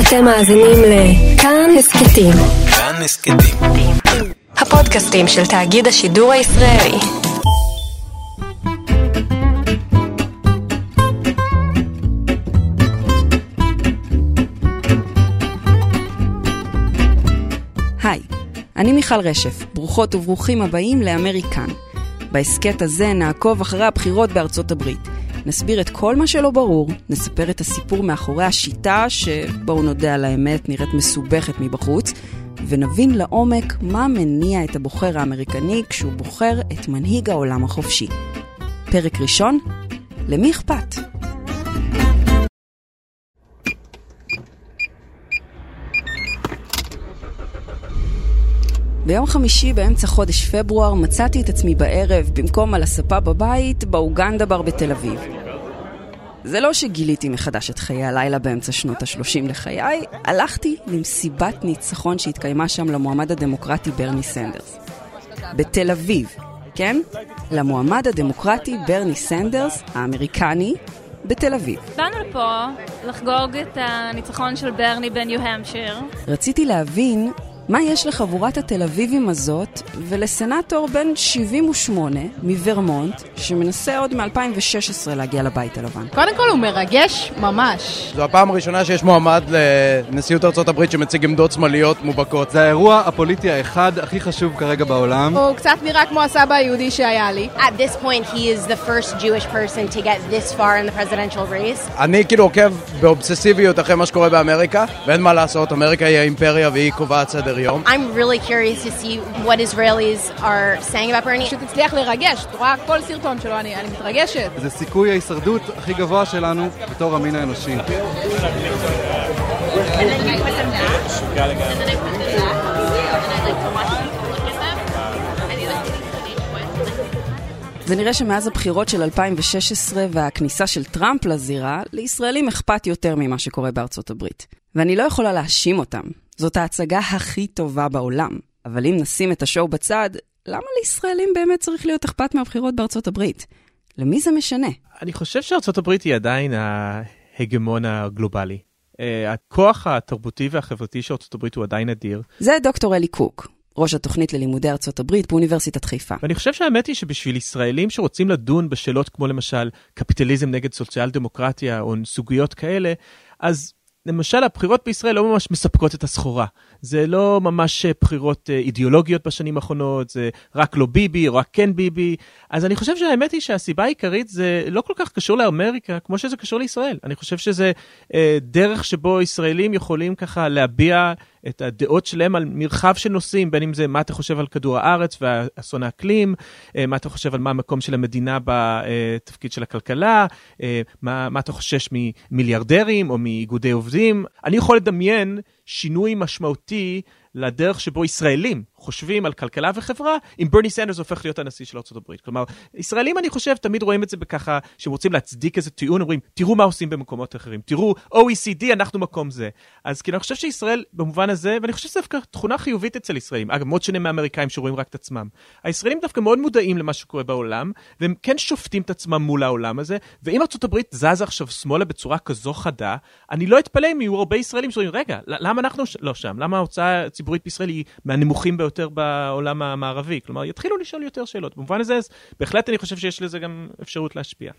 אתם מאזינים לכאן הסכתים. כאן הסכתים. הפודקאסטים של תאגיד השידור הישראלי. היי, אני מיכל רשף, ברוכות וברוכים הבאים לאמריקן. בהסכת הזה נעקוב אחרי הבחירות בארצות הברית. נסביר את כל מה שלא ברור, נספר את הסיפור מאחורי השיטה, שבואו נודה על האמת, נראית מסובכת מבחוץ, ונבין לעומק מה מניע את הבוחר האמריקני כשהוא בוחר את מנהיג העולם החופשי. פרק ראשון, למי אכפת? ביום חמישי באמצע חודש פברואר מצאתי את עצמי בערב, במקום על הספה בבית, באוגנדה בר בתל אביב. זה לא שגיליתי מחדש את חיי הלילה באמצע שנות ה-30 לחיי, הלכתי למסיבת ניצחון שהתקיימה שם למועמד הדמוקרטי ברני סנדרס. בתל אביב, כן? למועמד הדמוקרטי ברני סנדרס, האמריקני, בתל אביב. באנו לפה לחגוג את הניצחון של ברני בניו-המפשיר. רציתי להבין מה יש לחבורת התל אביבים הזאת ולסנאטור בן 78 מוורמונט, שמנסה עוד מ-2016 להגיע לבית הלבן? קודם כל הוא מרגש ממש. זו הפעם הראשונה שיש מועמד לנשיאות ארה"ב שמציג עמדות שמאליות מובהקות. זה האירוע הפוליטי האחד הכי חשוב כרגע בעולם. הוא קצת נראה כמו הסבא היהודי שהיה לי. At this point he is the first Jewish person to get this far in the presidential race. אני כאילו עוקב באובססיביות אחרי מה שקורה באמריקה, ואין מה לעשות, אמריקה היא האימפריה והיא קובעת סדר יום. I'm really curious to see what Israelis are saying about Bernie. שתצליח לרגש, את רואה כל סרטון שלו, אני, אני מתרגשת. זה סיכוי ההישרדות הכי גבוה שלנו בתור המין האנושי. זה נראה שמאז הבחירות של 2016 והכניסה של טראמפ לזירה, לישראלים אכפת יותר ממה שקורה בארצות הברית. ואני לא יכולה להאשים אותם. זאת ההצגה הכי טובה בעולם. אבל אם נשים את השואו בצד, למה לישראלים באמת צריך להיות אכפת מהבחירות בארצות הברית? למי זה משנה? אני חושב שארצות הברית היא עדיין ההגמון הגלובלי. Uh, הכוח התרבותי והחברתי של ארצות הברית הוא עדיין אדיר. זה דוקטור אלי קוק, ראש התוכנית ללימודי ארצות הברית באוניברסיטת חיפה. ואני חושב שהאמת היא שבשביל ישראלים שרוצים לדון בשאלות כמו למשל קפיטליזם נגד סוציאל דמוקרטיה או סוגיות כאלה, אז למשל הבחירות בישראל לא ממש מספקות את הסחורה. זה לא ממש בחירות אידיאולוגיות בשנים האחרונות, זה רק לא ביבי רק כן ביבי. אז אני חושב שהאמת היא שהסיבה העיקרית זה לא כל כך קשור לאמריקה כמו שזה קשור לישראל. אני חושב שזה אה, דרך שבו ישראלים יכולים ככה להביע את הדעות שלהם על מרחב של נושאים, בין אם זה מה אתה חושב על כדור הארץ ואסון האקלים, אה, מה אתה חושב על מה המקום של המדינה בתפקיד של הכלכלה, אה, מה, מה אתה חושש ממיליארדרים או מאיגודי עובדים. אני יכול לדמיין שינוי משמעותי לדרך שבו ישראלים חושבים על כלכלה וחברה, אם ברני סנדרס הופך להיות הנשיא של ארה"ב. כלומר, ישראלים, אני חושב, תמיד רואים את זה בככה, שהם רוצים להצדיק איזה טיעון, אומרים, תראו מה עושים במקומות אחרים, תראו, OECD, אנחנו מקום זה. אז כאילו, אני חושב שישראל, במובן הזה, ואני חושב שזו דווקא תכונה חיובית אצל ישראלים, אגב, מאוד שונה מאמריקאים שרואים רק את עצמם. הישראלים דווקא מאוד מודעים למה שקורה בעולם, והם כן שופטים את עצמם מול העולם הזה, ואם ארה"ב זזה עכשיו שמאלה בצורה כזו חדה, אני לא אתפלא אם יהיו הרבה ישראלים שאומרים, רגע, למה אנחנו לא שם? למה ההוצאה הציבורית בישראל היא מהנמוכים ביותר בעולם המערבי? כלומר, יתחילו לשאול יותר שאלות. במובן הזה, בהחלט אני חושב שיש לזה גם אפשרות להשפיע.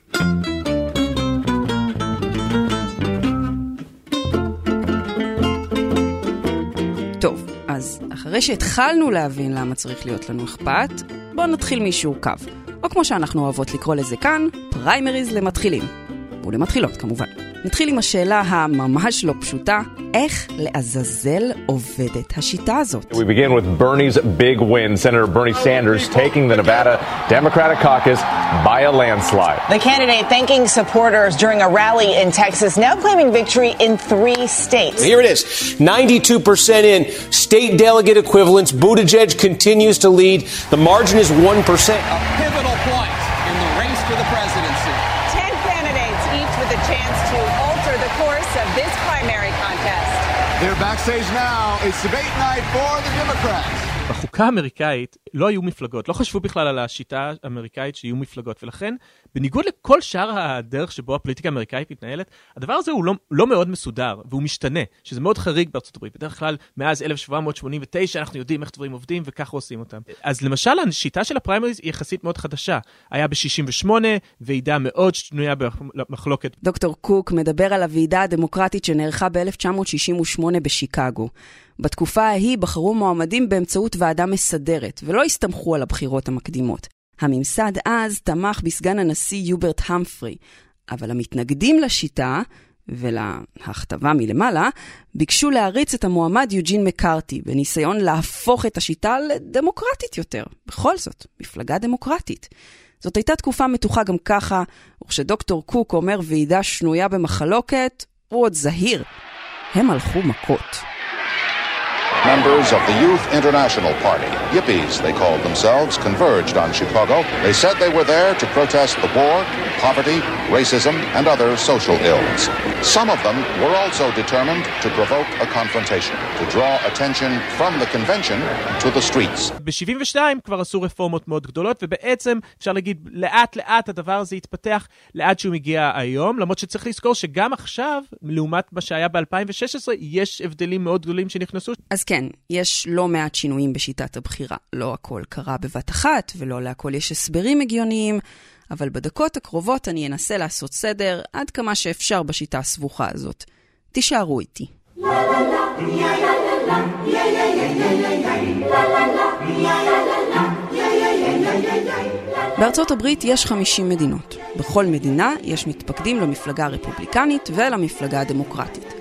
טוב, אז אחרי שהתחלנו להבין למה צריך להיות לנו אכפת, בואו נתחיל מיישור קו. או כמו שאנחנו אוהבות לקרוא לזה כאן, פריימריז למתחילים. ולמתחילות כמובן. נתחיל עם השאלה הממש לא פשוטה, איך לעזאזל עובדת השיטה הזאת? We begin with Bernie's big win. Senator Bernie Sanders taking the Nevada Democratic caucus by a landslide. The candidate thanking supporters during a rally in Texas, now claiming victory in three states. Here it is, 92% in state delegate equivalents. Buttigieg continues to lead. The margin is 1%. A pivotal They're backstage now. It's debate night for the Democrats. בחוקה האמריקאית לא היו מפלגות, לא חשבו בכלל על השיטה האמריקאית שיהיו מפלגות, ולכן, בניגוד לכל שאר הדרך שבו הפוליטיקה האמריקאית מתנהלת, הדבר הזה הוא לא, לא מאוד מסודר, והוא משתנה, שזה מאוד חריג בארצות הברית. בדרך כלל, מאז 1789 אנחנו יודעים איך דברים עובדים וככה עושים אותם. אז למשל, השיטה של הפריימריז היא יחסית מאוד חדשה. היה ב-68, ועידה מאוד שנויה במחלוקת. דוקטור קוק מדבר על הוועידה הדמוקרטית שנערכה ב-1968 בשיקגו. בתקופה ההיא בחרו מועמדים באמצעות ועדה מסדרת, ולא הסתמכו על הבחירות המקדימות. הממסד אז תמך בסגן הנשיא יוברט המפרי, אבל המתנגדים לשיטה ולהכתבה מלמעלה, ביקשו להריץ את המועמד יוג'ין מקארתי, בניסיון להפוך את השיטה לדמוקרטית יותר. בכל זאת, מפלגה דמוקרטית. זאת הייתה תקופה מתוחה גם ככה, וכשדוקטור קוק אומר ועידה שנויה במחלוקת, הוא עוד זהיר. הם הלכו מכות. Members of the Youth International Party, Yippies they called themselves, converged on Chicago. They said they were there to protest the war, poverty, racism, and other social ills. Some of them were also determined to provoke a confrontation, to draw attention from the convention to the streets. ב-72 כבר עשו רפורמות מאוד גדולות, ובעצם אפשר להגיד לאט לאט הדבר הזה התפתח לעד שהוא מגיע היום, למרות שצריך לזכור שגם עכשיו, לעומת מה שהיה ב-2016, יש הבדלים מאוד גדולים שנכנסו. אז כן, יש לא מעט שינויים בשיטת הבחירה. לא הכל קרה בבת אחת, ולא להכל יש הסברים הגיוניים, אבל בדקות הקרובות אני אנסה לעשות סדר עד כמה שאפשר בשיטה הסבוכה הזאת. תישארו איתי. בארצות הברית יש 50 מדינות. בכל מדינה יש מתפקדים למפלגה הרפובליקנית ולמפלגה הדמוקרטית.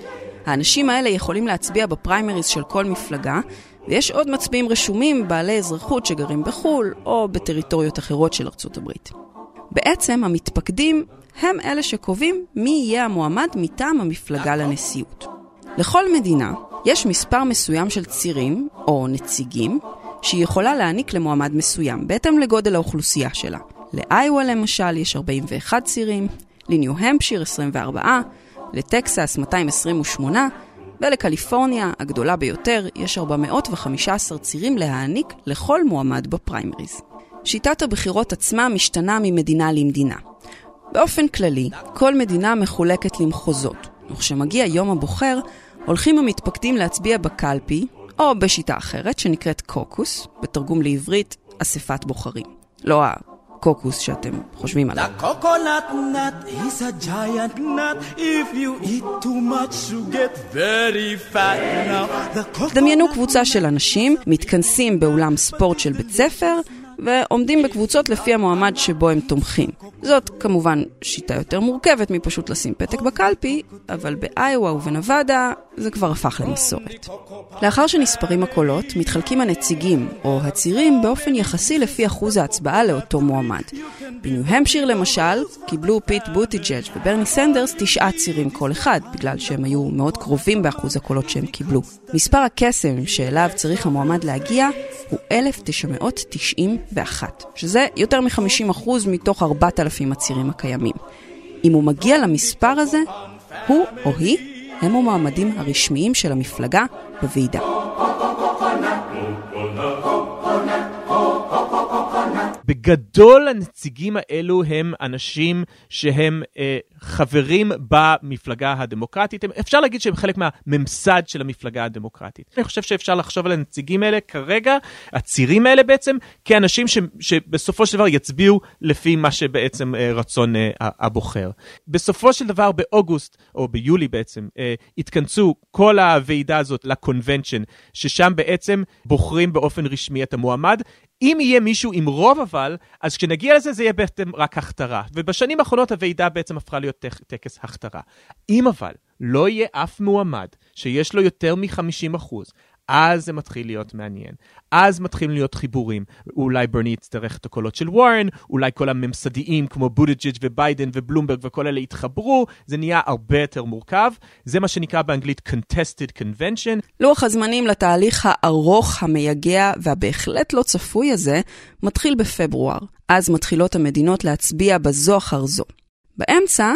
האנשים האלה יכולים להצביע בפריימריז של כל מפלגה, ויש עוד מצביעים רשומים בעלי אזרחות שגרים בחו"ל או בטריטוריות אחרות של ארצות הברית. בעצם המתפקדים הם אלה שקובעים מי יהיה המועמד מטעם המפלגה לנשיאות. לכל מדינה יש מספר מסוים של צירים, או נציגים, שהיא יכולה להעניק למועמד מסוים, בהתאם לגודל האוכלוסייה שלה. לאיווה למשל יש 41 צירים, לניו-המפשיר 24, לטקסס 228, ולקליפורניה, הגדולה ביותר, יש 415 צירים להעניק לכל מועמד בפריימריז. שיטת הבחירות עצמה משתנה ממדינה למדינה. באופן כללי, כל מדינה מחולקת למחוזות, וכשמגיע יום הבוחר, הולכים המתפקדים להצביע בקלפי, או בשיטה אחרת שנקראת קוקוס, בתרגום לעברית אספת בוחרים. לא הקוקוס שאתם חושבים עליו. coconut nut is a giant nut. If you eat too much, you get very fat now. דמיינו קבוצה של אנשים מתכנסים באולם ספורט של בית ספר ועומדים בקבוצות לפי המועמד שבו הם תומכים. זאת כמובן שיטה יותר מורכבת מפשוט לשים פתק בקלפי, אבל באיואה ובנבדה זה כבר הפך למסורת. לאחר שנספרים הקולות, מתחלקים הנציגים, או הצירים, באופן יחסי לפי אחוז ההצבעה לאותו מועמד. בניו-המפשיר למשל, קיבלו פיט בוטיג'ג' וברני סנדרס תשעה צירים כל אחד, בגלל שהם היו מאוד קרובים באחוז הקולות שהם קיבלו. מספר הקסם שאליו צריך המועמד להגיע הוא 1,991, שזה יותר מ-50% מתוך 4,000 הצירים הקיימים. אם הוא מגיע למספר הזה, הוא או היא הם המועמדים הרשמיים של המפלגה בוועידה. בגדול הנציגים האלו הם אנשים שהם אה, חברים במפלגה הדמוקרטית. אפשר להגיד שהם חלק מהממסד של המפלגה הדמוקרטית. אני חושב שאפשר לחשוב על הנציגים האלה כרגע, הצירים האלה בעצם, כאנשים ש, שבסופו של דבר יצביעו לפי מה שבעצם אה, רצון אה, הבוחר. בסופו של דבר באוגוסט, או ביולי בעצם, אה, התכנסו כל הוועידה הזאת לקונבנשן, ששם בעצם בוחרים באופן רשמי את המועמד. אם יהיה מישהו עם רוב אבל, אז כשנגיע לזה זה יהיה בעצם רק הכתרה. ובשנים האחרונות הוועידה בעצם הפכה להיות טקס הכתרה. אם אבל לא יהיה אף מועמד שיש לו יותר מ-50%, אז זה מתחיל להיות מעניין. אז מתחילים להיות חיבורים. אולי ברני יצטרך את הקולות של וורן, אולי כל הממסדיים כמו בוטיג'ג' וביידן ובלומברג וכל אלה יתחברו, זה נהיה הרבה יותר מורכב. זה מה שנקרא באנגלית contested convention. לוח הזמנים לתהליך הארוך, המייגע והבהחלט לא צפוי הזה, מתחיל בפברואר. אז מתחילות המדינות להצביע בזו אחר זו. באמצע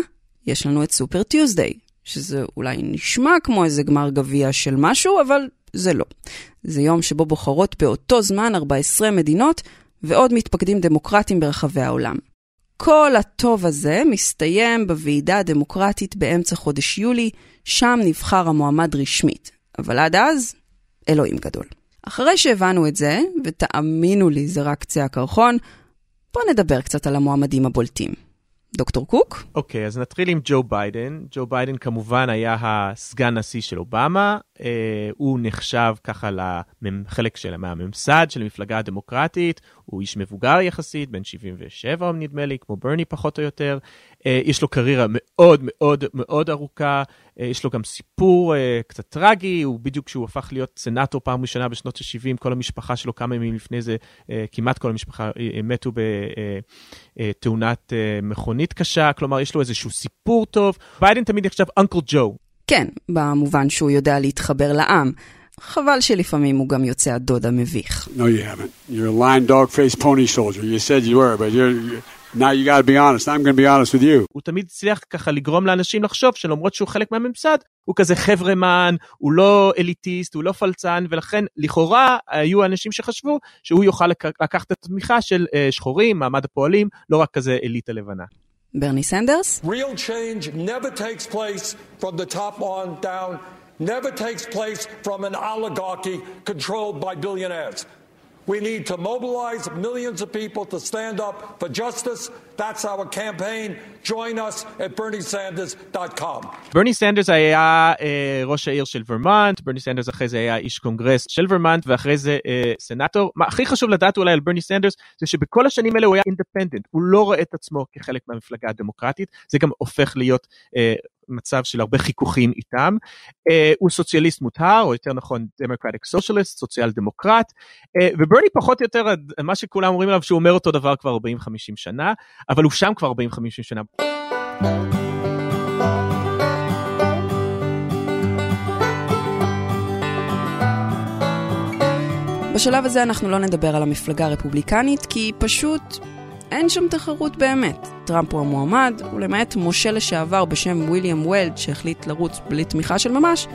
יש לנו את סופר טיוזדיי, שזה אולי נשמע כמו איזה גמר גביע של משהו, אבל זה לא. זה יום שבו בוחרות באותו זמן 14 מדינות ועוד מתפקדים דמוקרטיים ברחבי העולם. כל הטוב הזה מסתיים בוועידה הדמוקרטית באמצע חודש יולי, שם נבחר המועמד רשמית. אבל עד אז, אלוהים גדול. אחרי שהבנו את זה, ותאמינו לי, זה רק קצה הקרחון, בואו נדבר קצת על המועמדים הבולטים. דוקטור קוק? אוקיי, אוקיי, אז נתחיל עם ג'ו ביידן. ג'ו ביידן כמובן היה הסגן נשיא של אובמה. אה, הוא נחשב ככה לחלק של, מהממסד של המפלגה הדמוקרטית. הוא איש מבוגר יחסית, בן 77 נדמה לי, כמו ברני פחות או יותר. אה, יש לו קריירה מאוד מאוד מאוד ארוכה. אה, יש לו גם סיפור אה, קצת טרגי, הוא בדיוק כשהוא הפך להיות סנאטור פעם ראשונה בשנות ה-70, כל המשפחה שלו כמה ימים לפני זה, uh, כמעט כל המשפחה uh, מתו בתאונת uh, uh, מכונית קשה, כלומר יש לו איזשהו סיפור טוב. ביידן תמיד נחשב אנקל ג'ו. כן, במובן שהוא יודע להתחבר לעם. חבל שלפעמים הוא גם יוצא הדוד המביך. No, you haven't. You're a lying dog-faced pony soldier. You said you were, but you're... Now you gotta be honest, I'm gonna be honest with you. הוא תמיד הצליח ככה לגרום לאנשים לחשוב שלמרות שהוא חלק מהממסד, הוא כזה חברמן, הוא לא אליטיסט, הוא לא פלצן, ולכן לכאורה היו אנשים שחשבו שהוא יוכל לקחת את התמיכה של שחורים, מעמד הפועלים, לא רק כזה אליטה לבנה. ברני סנדרס? Real change never takes place from the top on down, never takes place from an oligarchy controlled by billionaires. We need to mobilize millions of people to stand up for justice. That's our campaign. Join us at berniesanders.com. ברני סנדרס היה אה, ראש העיר של ורמונט, ברני סנדרס אחרי זה היה איש קונגרס של ורמונט, ואחרי זה אה, סנאטור. מה הכי חשוב לדעת אולי על ברני סנדרס, זה שבכל השנים האלה הוא היה אינדפנדנט, הוא לא רואה את עצמו כחלק מהמפלגה הדמוקרטית, זה גם הופך להיות אה, מצב של הרבה חיכוכים איתם. Uh, הוא סוציאליסט מוטהר, או יותר נכון דמוקרטיק סוציאליסט, סוציאל דמוקרט, uh, וברני פחות או יותר, מה שכולם אומרים עליו שהוא אומר אותו דבר כבר 40-50 שנה, אבל הוא שם כבר 40-50 שנה. בשלב הזה אנחנו לא נדבר על המפלגה הרפובליקנית, כי פשוט אין שם תחרות באמת. טראמפ הוא המועמד, ולמעט משה לשעבר בשם וויליאם וולד שהחליט לרוץ בלי תמיכה של ממש,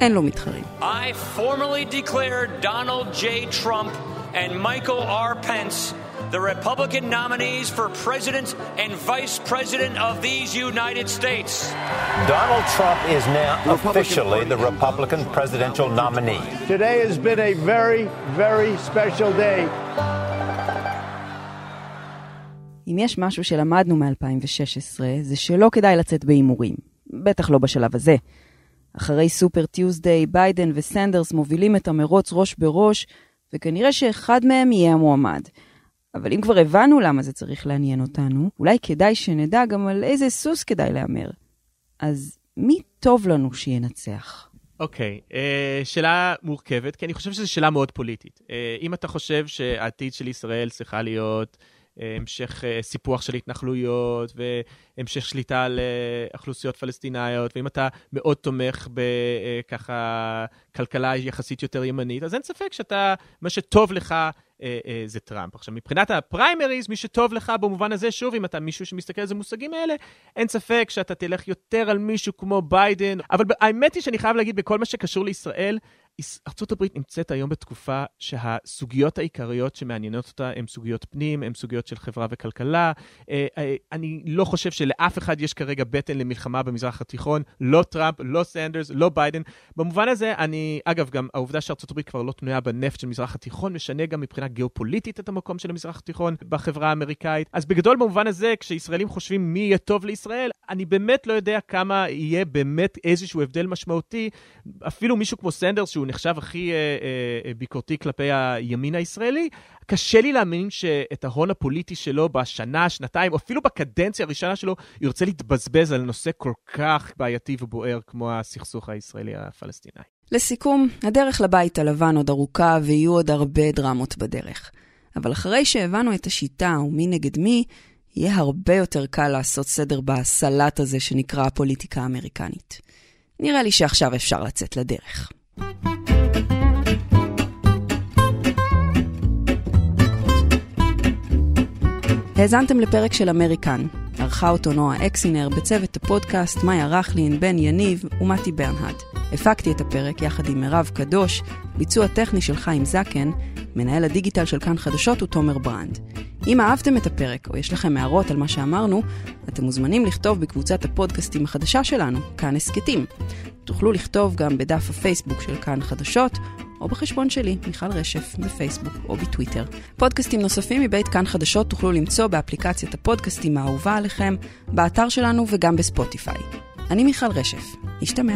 אין לו מתחרים. I formally declare Donald J. Trump and Michael R. Pence the Republican nominees for President and Vice President of these United States. Donald Trump is now officially the Republican presidential nominee. Today has been a very, very special day. אם יש משהו שלמדנו מ-2016, זה שלא כדאי לצאת בהימורים. בטח לא בשלב הזה. אחרי סופר טיוזדיי, ביידן וסנדרס מובילים את המרוץ ראש בראש, וכנראה שאחד מהם יהיה המועמד. אבל אם כבר הבנו למה זה צריך לעניין אותנו, אולי כדאי שנדע גם על איזה סוס כדאי להמר. אז מי טוב לנו שינצח? אוקיי, okay, uh, שאלה מורכבת, כי אני חושב שזו שאלה מאוד פוליטית. Uh, אם אתה חושב שהעתיד של ישראל צריכה להיות המשך סיפוח של התנחלויות והמשך שליטה על אוכלוסיות פלסטיניות, ואם אתה מאוד תומך בככה כלכלה יחסית יותר ימנית, אז אין ספק שאתה, מה שטוב לך זה טראמפ. עכשיו, מבחינת הפריימריז, מי שטוב לך במובן הזה, שוב, אם אתה מישהו שמסתכל על זה מושגים האלה, אין ספק שאתה תלך יותר על מישהו כמו ביידן, אבל האמת היא שאני חייב להגיד, בכל מה שקשור לישראל, ארה"ב נמצאת היום בתקופה שהסוגיות העיקריות שמעניינות אותה הן סוגיות פנים, הן סוגיות של חברה וכלכלה. אני לא חושב שלאף אחד יש כרגע בטן למלחמה במזרח התיכון, לא טראמפ, לא סנדרס, לא ביידן. במובן הזה, אני, אגב, גם העובדה שארה"ב כבר לא תלויה בנפט של מזרח התיכון, משנה גם מבחינה גיאופוליטית את המקום של המזרח התיכון בחברה האמריקאית. אז בגדול, במובן הזה, כשישראלים חושבים מי יהיה טוב לישראל, אני באמת לא יודע כמה יהיה באמת איזשהו הבדל משמעותי. אפילו מישהו כמו סנדרס, שהוא נחשב הכי אה, אה, ביקורתי כלפי הימין הישראלי, קשה לי להאמין שאת ההון הפוליטי שלו בשנה, שנתיים, או אפילו בקדנציה הראשונה שלו, ירצה להתבזבז על נושא כל כך בעייתי ובוער כמו הסכסוך הישראלי-הפלסטיני. לסיכום, הדרך לבית הלבן עוד ארוכה ויהיו עוד הרבה דרמות בדרך. אבל אחרי שהבנו את השיטה ומי נגד מי, יהיה הרבה יותר קל לעשות סדר בסלט הזה שנקרא הפוליטיקה האמריקנית. נראה לי שעכשיו אפשר לצאת לדרך. האזנתם לפרק של אמריקן, ערכה אותו נועה אקסינר, בצוות הפודקאסט מאיה רכלין, בן יניב ומתי ברנהד. הפקתי את הפרק יחד עם מירב קדוש, ביצוע טכני של חיים זקן, מנהל הדיגיטל של כאן חדשות הוא תומר ברנד. אם אהבתם את הפרק או יש לכם הערות על מה שאמרנו, אתם מוזמנים לכתוב בקבוצת הפודקאסטים החדשה שלנו, כאן הסכתים. תוכלו לכתוב גם בדף הפייסבוק של כאן חדשות, או בחשבון שלי, מיכל רשף, בפייסבוק או בטוויטר. פודקאסטים נוספים מבית כאן חדשות תוכלו למצוא באפליקציית הפודקאסטים האהובה עליכם, באתר שלנו וגם בספוטיפיי. אני מיכל רשף. נשתמע.